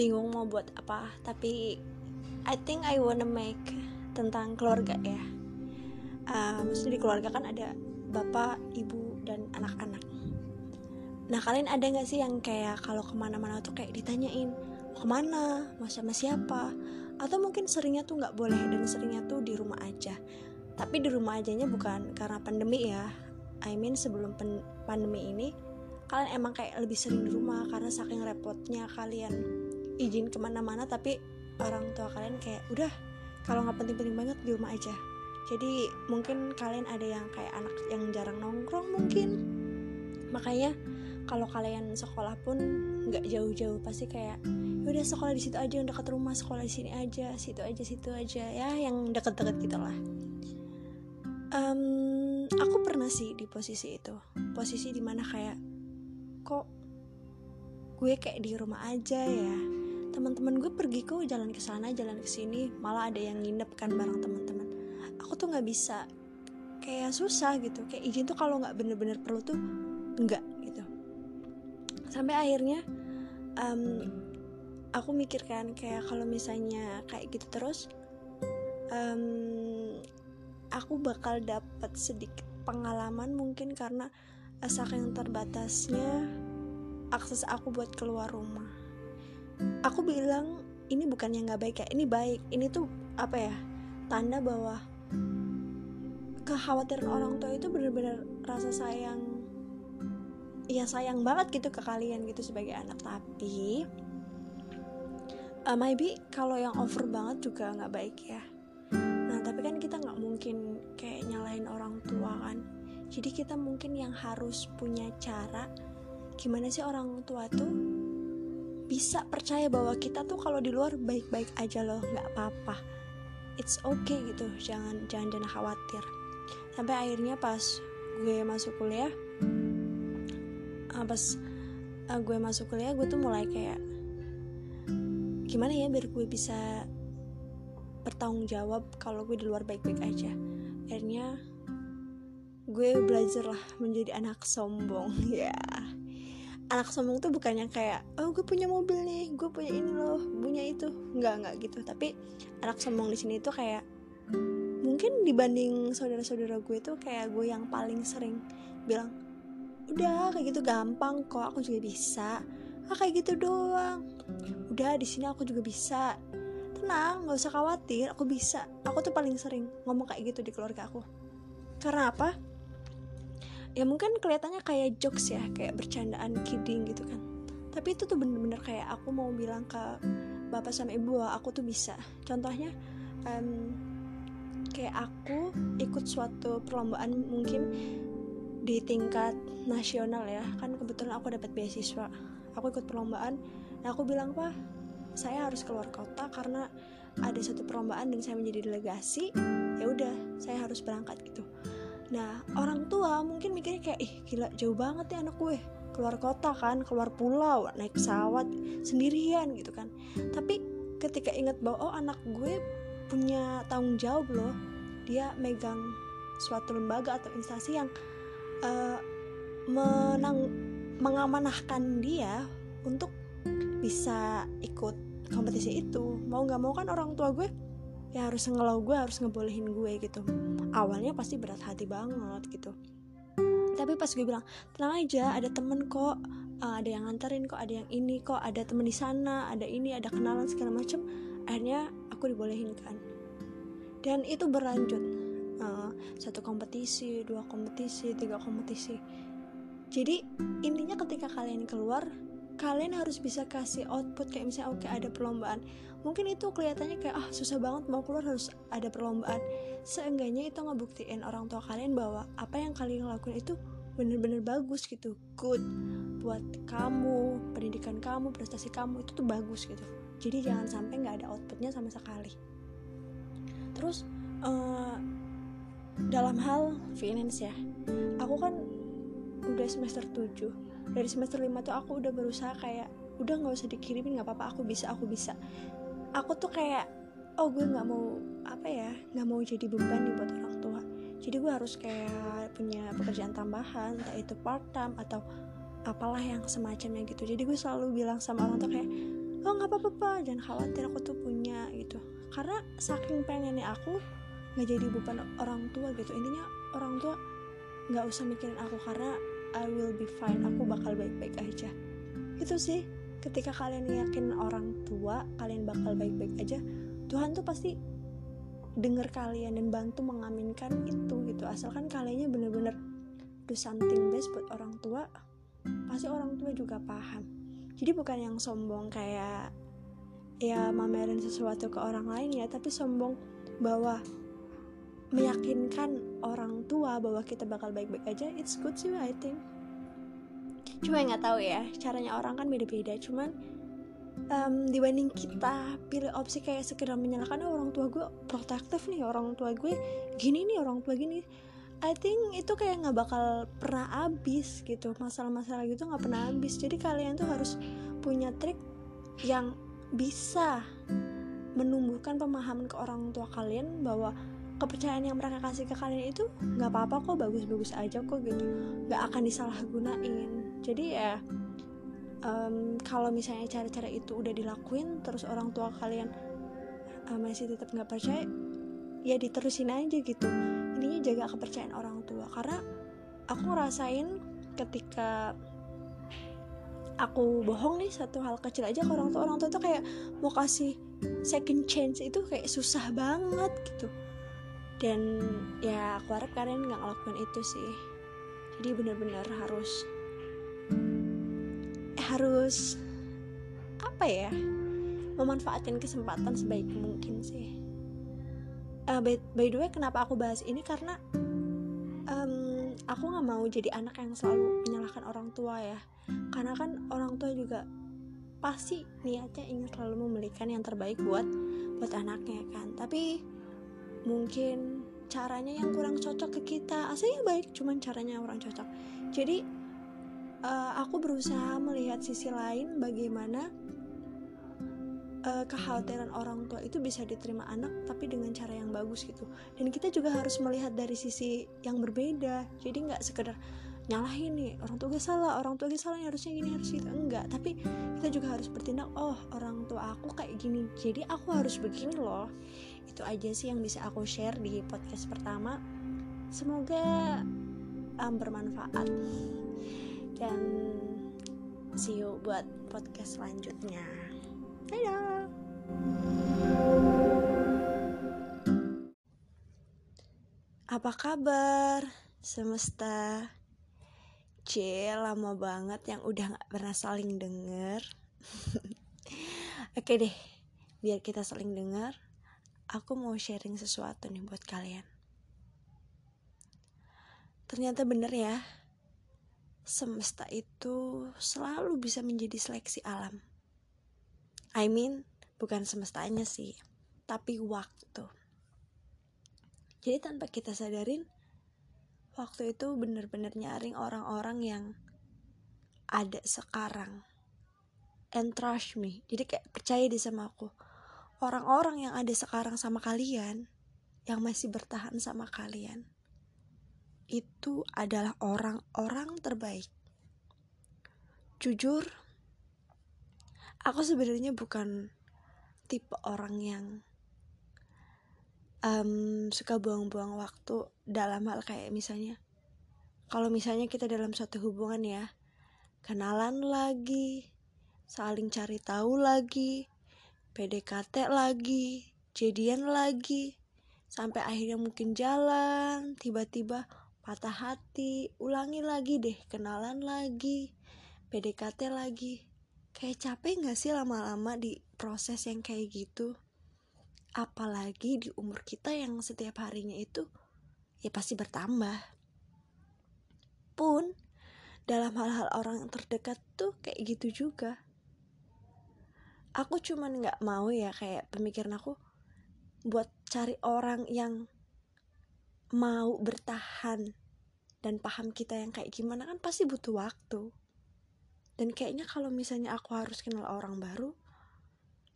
bingung mau buat apa tapi I think I wanna make tentang keluarga ya. Uh, maksudnya di keluarga kan ada bapak ibu dan anak-anak. Nah kalian ada nggak sih yang kayak kalau ke mana-mana tuh kayak ditanyain mau ke mana? Mau sama siapa? Atau mungkin seringnya tuh nggak boleh dan seringnya tuh di rumah aja. Tapi di rumah ajanya bukan karena pandemi ya. I mean sebelum pandemi ini kalian emang kayak lebih sering di rumah karena saking repotnya kalian izin ke mana-mana tapi orang tua kalian kayak udah kalau nggak penting-penting banget di rumah aja. Jadi mungkin kalian ada yang kayak anak yang jarang nongkrong mungkin. Makanya kalau kalian sekolah pun nggak jauh-jauh pasti kayak ya udah sekolah di situ aja yang dekat rumah sekolah di sini aja situ aja situ aja. Ya yang deket-deket gitulah. Um, aku pernah sih di posisi itu. Posisi di mana kayak kok gue kayak di rumah aja ya teman-teman gue pergi kok jalan ke sana jalan ke sini. Malah ada yang nginep kan bareng teman-teman. Aku tuh nggak bisa. Kayak susah gitu. Kayak izin tuh kalau nggak bener-bener perlu tuh enggak gitu. Sampai akhirnya um, aku mikirkan kayak kalau misalnya kayak gitu terus um, aku bakal dapat sedikit pengalaman mungkin karena saking terbatasnya akses aku buat keluar rumah aku bilang ini bukan yang nggak baik ya ini baik. Ini tuh apa ya tanda bahwa kekhawatiran orang tua itu benar-benar rasa sayang ya sayang banget gitu ke kalian gitu sebagai anak. Tapi uh, maybe kalau yang over banget juga nggak baik ya. Nah tapi kan kita nggak mungkin kayak nyalahin orang tua kan. Jadi kita mungkin yang harus punya cara gimana sih orang tua tuh bisa percaya bahwa kita tuh kalau di luar baik-baik aja loh nggak apa-apa. It's okay gitu jangan jangan jangan khawatir. Sampai akhirnya pas gue masuk kuliah uh, pas uh, gue masuk kuliah gue tuh mulai kayak gimana ya biar gue bisa bertanggung jawab kalau gue di luar baik-baik aja. Akhirnya gue belajar lah menjadi anak sombong ya. yeah anak sombong tuh bukan yang kayak oh gue punya mobil nih gue punya ini loh punya itu. Nggak nggak gitu. Tapi anak sombong di sini tuh kayak mungkin dibanding saudara-saudara gue tuh kayak gue yang paling sering bilang udah kayak gitu gampang kok aku juga bisa. Ah kayak gitu doang. Udah di sini aku juga bisa. Tenang nggak usah khawatir aku bisa. Aku tuh paling sering ngomong kayak gitu di keluarga aku. Karena apa ya mungkin kelihatannya kayak jokes ya kayak bercandaan kidding gitu kan. Tapi itu tuh bener-bener kayak aku mau bilang ke bapak sama ibu bahwa aku tuh bisa. Contohnya um, kayak aku ikut suatu perlombaan mungkin di tingkat nasional ya. Kan kebetulan aku dapat beasiswa. Aku ikut perlombaan. Nah aku bilang pak saya harus keluar kota karena ada satu perlombaan dan saya menjadi delegasi. Ya udah saya harus berangkat gitu Nah orang tua mungkin mikirnya kayak ih gila jauh banget ya anak gue. Keluar kota kan keluar pulau naik pesawat sendirian gitu kan. Tapi ketika ingat bahwa oh anak gue punya tanggung jawab loh. Dia megang suatu lembaga atau instansi yang uh, menang mengamanahkan dia untuk bisa ikut kompetisi itu. Mau nggak mau kan orang tua gue ya harus ngelau gue harus ngebolehin gue gitu. Awalnya pasti berat hati banget gitu. Tapi pas gue bilang tenang aja ada temen kok uh, ada yang nganterin kok ada yang ini kok ada temen di sana ada ini ada kenalan segala macem akhirnya aku dibolehin kan. Dan itu berlanjut uh, satu kompetisi dua kompetisi tiga kompetisi. Jadi intinya ketika kalian keluar kalian harus bisa kasih output kayak misalnya oke okay, ada perlombaan. Mungkin itu kelihatannya kayak ah susah banget mau keluar harus ada perlombaan. Seenggaknya itu ngebuktiin orang tua kalian bahwa apa yang kalian lakukan itu bener-bener bagus gitu. Good buat kamu pendidikan kamu prestasi kamu itu tuh bagus gitu. Jadi jangan sampai nggak ada outputnya sama sekali. Terus uh, dalam hal finance ya. Aku kan udah semester 7 dari semester 5 tuh aku udah berusaha kayak udah nggak usah dikirimin nggak apa-apa aku bisa aku bisa. Aku tuh kayak oh gue nggak mau apa ya nggak mau jadi beban nih buat orang tua. Jadi gue harus kayak punya pekerjaan tambahan entah itu part time atau apalah yang semacamnya gitu. Jadi gue selalu bilang sama orang tua kayak oh nggak apa-apa jangan khawatir aku tuh punya gitu. Karena saking pengennya aku nggak jadi beban orang tua gitu. Intinya orang tua nggak usah mikirin aku karena I will be fine aku bakal baik-baik aja. Itu sih ketika kalian yakin orang tua kalian bakal baik-baik aja Tuhan tuh pasti denger kalian dan bantu mengaminkan itu gitu. Asalkan kaliannya bener-bener do something best buat orang tua pasti orang tua juga paham. Jadi bukan yang sombong kayak ya mamerin sesuatu ke orang lain ya tapi sombong bahwa meyakinkan orang tua bahwa kita bakal baik-baik aja it's good sih I think. Cuma nggak tahu ya caranya orang kan beda-beda. Cuman um, dibanding kita pilih opsi kayak sekedar menyalahkan oh, orang tua gue protektif nih orang tua gue gini nih orang tua gini. I think itu kayak nggak bakal pernah habis gitu. Masalah-masalah gitu nggak pernah habis. Jadi kalian tuh harus punya trik yang bisa menumbuhkan pemahaman ke orang tua kalian bahwa kepercayaan yang mereka kasih ke kalian itu nggak apa-apa kok bagus-bagus aja kok gitu. Nggak akan disalahgunain. Jadi ya um, kalau misalnya cara-cara itu udah dilakuin terus orang tua kalian uh, masih tetap nggak percaya ya diterusin aja gitu. Intinya jaga kepercayaan orang tua. Karena aku ngerasain ketika aku bohong nih satu hal kecil aja ke orang tua orang tua tuh kayak mau kasih second chance itu kayak susah banget gitu dan ya aku harap kalian nggak ngelakuin itu sih. Jadi benar-benar harus eh, harus apa ya memanfaatkan kesempatan sebaik mungkin sih. Uh, by, by the way kenapa aku bahas ini? Karena um, aku nggak mau jadi anak yang selalu menyalahkan orang tua ya. Karena kan orang tua juga pasti niatnya ingin selalu memberikan yang terbaik buat buat anaknya kan. Tapi mungkin caranya yang kurang cocok ke kita. Aslinya baik cuman caranya orang cocok. Jadi uh, aku berusaha melihat sisi lain bagaimana uh, kekhawatiran orang tua itu bisa diterima anak tapi dengan cara yang bagus gitu. Dan kita juga harus melihat dari sisi yang berbeda. Jadi nggak sekedar nyalahin nih orang tua gue salah orang tua gue salah harusnya gini harus gitu enggak tapi kita juga harus bertindak oh orang tua aku kayak gini jadi aku harus begini loh. Itu aja sih yang bisa aku share di podcast pertama. Semoga um, bermanfaat. Dan see you buat podcast selanjutnya. Dadah! Apa kabar semesta C lama banget yang udah gak pernah saling denger. Oke deh Biar kita saling denger Aku mau sharing sesuatu nih buat kalian. Ternyata bener ya Semesta itu selalu bisa menjadi seleksi alam. I mean bukan semestanya sih Tapi waktu. Jadi tanpa kita sadarin waktu itu bener-bener nyaring orang-orang yang ada sekarang. And trust me jadi kayak percaya di sama aku. Orang-orang yang ada sekarang sama kalian yang masih bertahan sama kalian itu adalah orang-orang terbaik. Jujur aku sebenarnya bukan tipe orang yang um, suka buang-buang waktu dalam hal kayak misalnya kalau misalnya kita dalam suatu hubungan ya kenalan lagi saling cari tahu lagi PDKT lagi jadian lagi sampai akhirnya mungkin jalan tiba-tiba patah hati ulangi lagi deh kenalan lagi PDKT lagi. Kayak capek gak sih lama-lama di proses yang kayak gitu apalagi di umur kita yang setiap harinya itu ya pasti bertambah. Pun dalam hal-hal orang yang terdekat tuh kayak gitu juga. Aku cuman nggak mau ya kayak pemikiran aku buat cari orang yang mau bertahan dan paham kita yang kayak gimana kan pasti butuh waktu. Dan kayaknya kalau misalnya aku harus kenal orang baru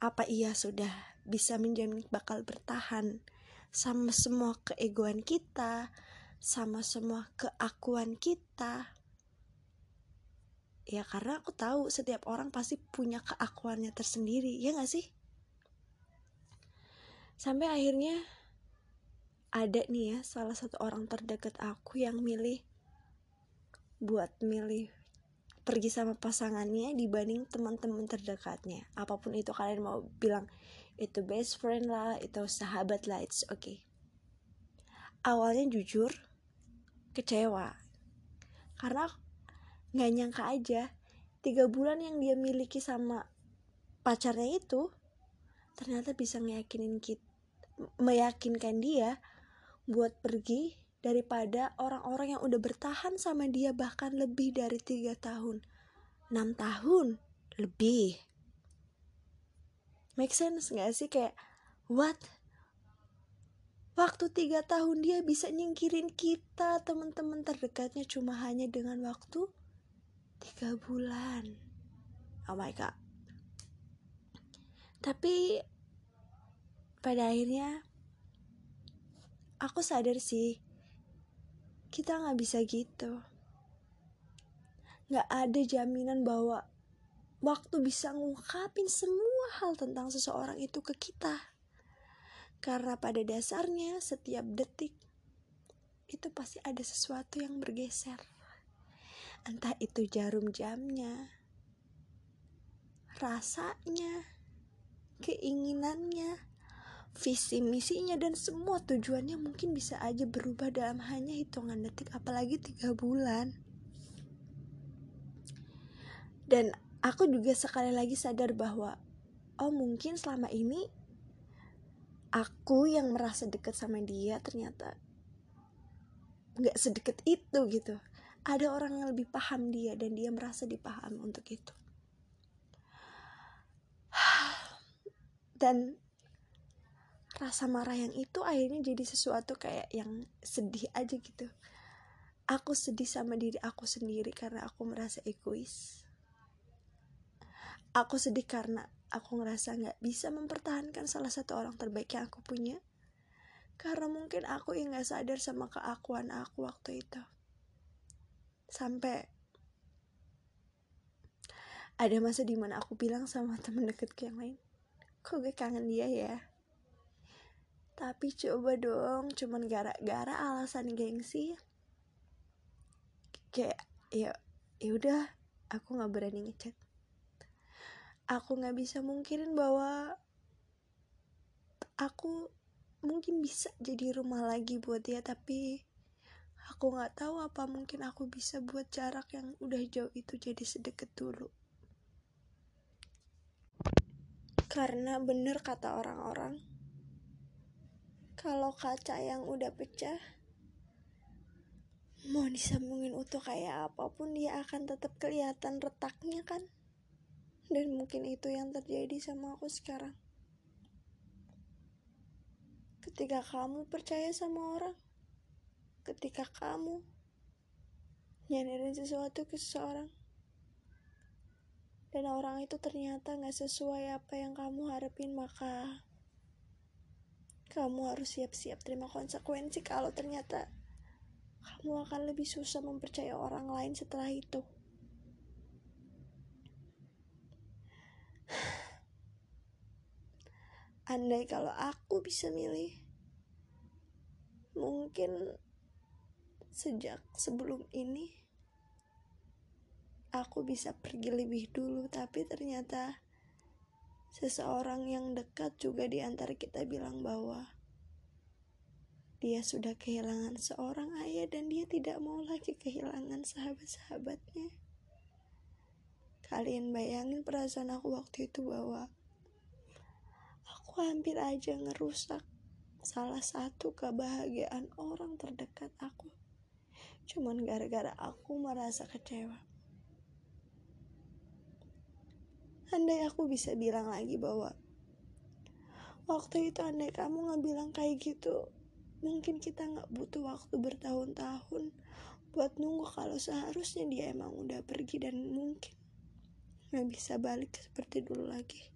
apa iya sudah bisa menjamin bakal bertahan sama semua keegoan kita, sama semua keakuan kita. ya karena aku tahu setiap orang pasti punya keakuannya tersendiri ya gak sih sampai akhirnya ada nih ya salah satu orang terdekat aku yang milih buat milih pergi sama pasangannya dibanding teman-teman terdekatnya apa pun itu kalian mau bilang itu best friend lah itu sahabat lah it's okay. Awalnya jujur kecewa. Karena nggak nyangka aja tiga bulan yang dia miliki sama pacarnya itu ternyata bisa ngeyakinin kita meyakinkan dia buat pergi daripada orang-orang yang udah bertahan sama dia bahkan lebih dari tiga tahun. Enam tahun? Lebih make sense gak sih? Kayak what? Waktu tiga tahun dia bisa nyingkirin kita teman-teman terdekatnya cuma hanya dengan waktu tiga bulan. Oh my god. Tapi pada akhirnya aku sadar sih kita nggak bisa gitu. Nggak ada jaminan bahwa waktu bisa ngungkapin semua hal tentang seseorang itu ke kita. Karena pada dasarnya setiap detik itu pasti ada sesuatu yang bergeser. Entah itu jarum jamnya, rasanya, keinginannya, visi misinya dan semua tujuannya mungkin bisa aja berubah dalam hanya hitungan detik apalagi tiga bulan. Dan aku juga sekali lagi sadar bahwa oh mungkin selama ini aku yang merasa dekat sama dia ternyata nggak sedekat itu gitu. Ada orang yang lebih paham dia dan dia merasa dipahami untuk itu. Dan rasa marah yang itu akhirnya jadi sesuatu kayak yang sedih aja gitu. Aku sedih sama diri aku sendiri karena aku merasa egois aku sedih karena aku ngerasa nggak bisa mempertahankan salah satu orang terbaik yang aku punya. Karena mungkin aku yang nggak sadar sama keakuan aku waktu itu. Sampai ada masa di mana aku bilang sama temen deketku yang lain kok gue kangen dia ya? Tapi coba dong cuman gara-gara alasan gengsi kayak ya ya udah aku nggak berani ngechat aku nggak bisa mungkinin bahwa aku mungkin bisa jadi rumah lagi buat dia tapi Aku gak tahu apa mungkin aku bisa buat jarak yang udah jauh itu jadi sedekat dulu. Karena bener kata orang-orang, kalau kaca yang udah pecah, mau disambungin utuh kayak apa pun dia akan tetap kelihatan retaknya kan? Dan mungkin itu yang terjadi sama aku sekarang. Ketika kamu percaya sama orang, ketika kamu nyadarin sesuatu ke seseorang dan orang itu ternyata gak sesuai apa yang kamu harapin maka kamu harus siap-siap terima konsekuensi kalau ternyata kamu akan lebih susah mempercayai orang lain setelah itu andai kalau aku bisa milih mungkin sejak sebelum ini aku bisa pergi lebih dulu tapi ternyata seseorang yang dekat juga di antara kita bilang bahwa dia sudah kehilangan seorang ayah dan dia tidak mau lagi kehilangan sahabat-sahabatnya. Kalian bayangin perasaan aku waktu itu bahwa aku hampir aja ngerusak salah satu kebahagiaan orang terdekat aku cuman gara-gara aku merasa kecewa. Andai aku bisa bilang lagi bahwa waktu itu andai kamu nggak bilang kayak gitu, mungkin kita nggak butuh waktu bertahun-tahun buat nunggu kalau seharusnya dia emang udah pergi dan mungkin nggak bisa balik seperti dulu lagi.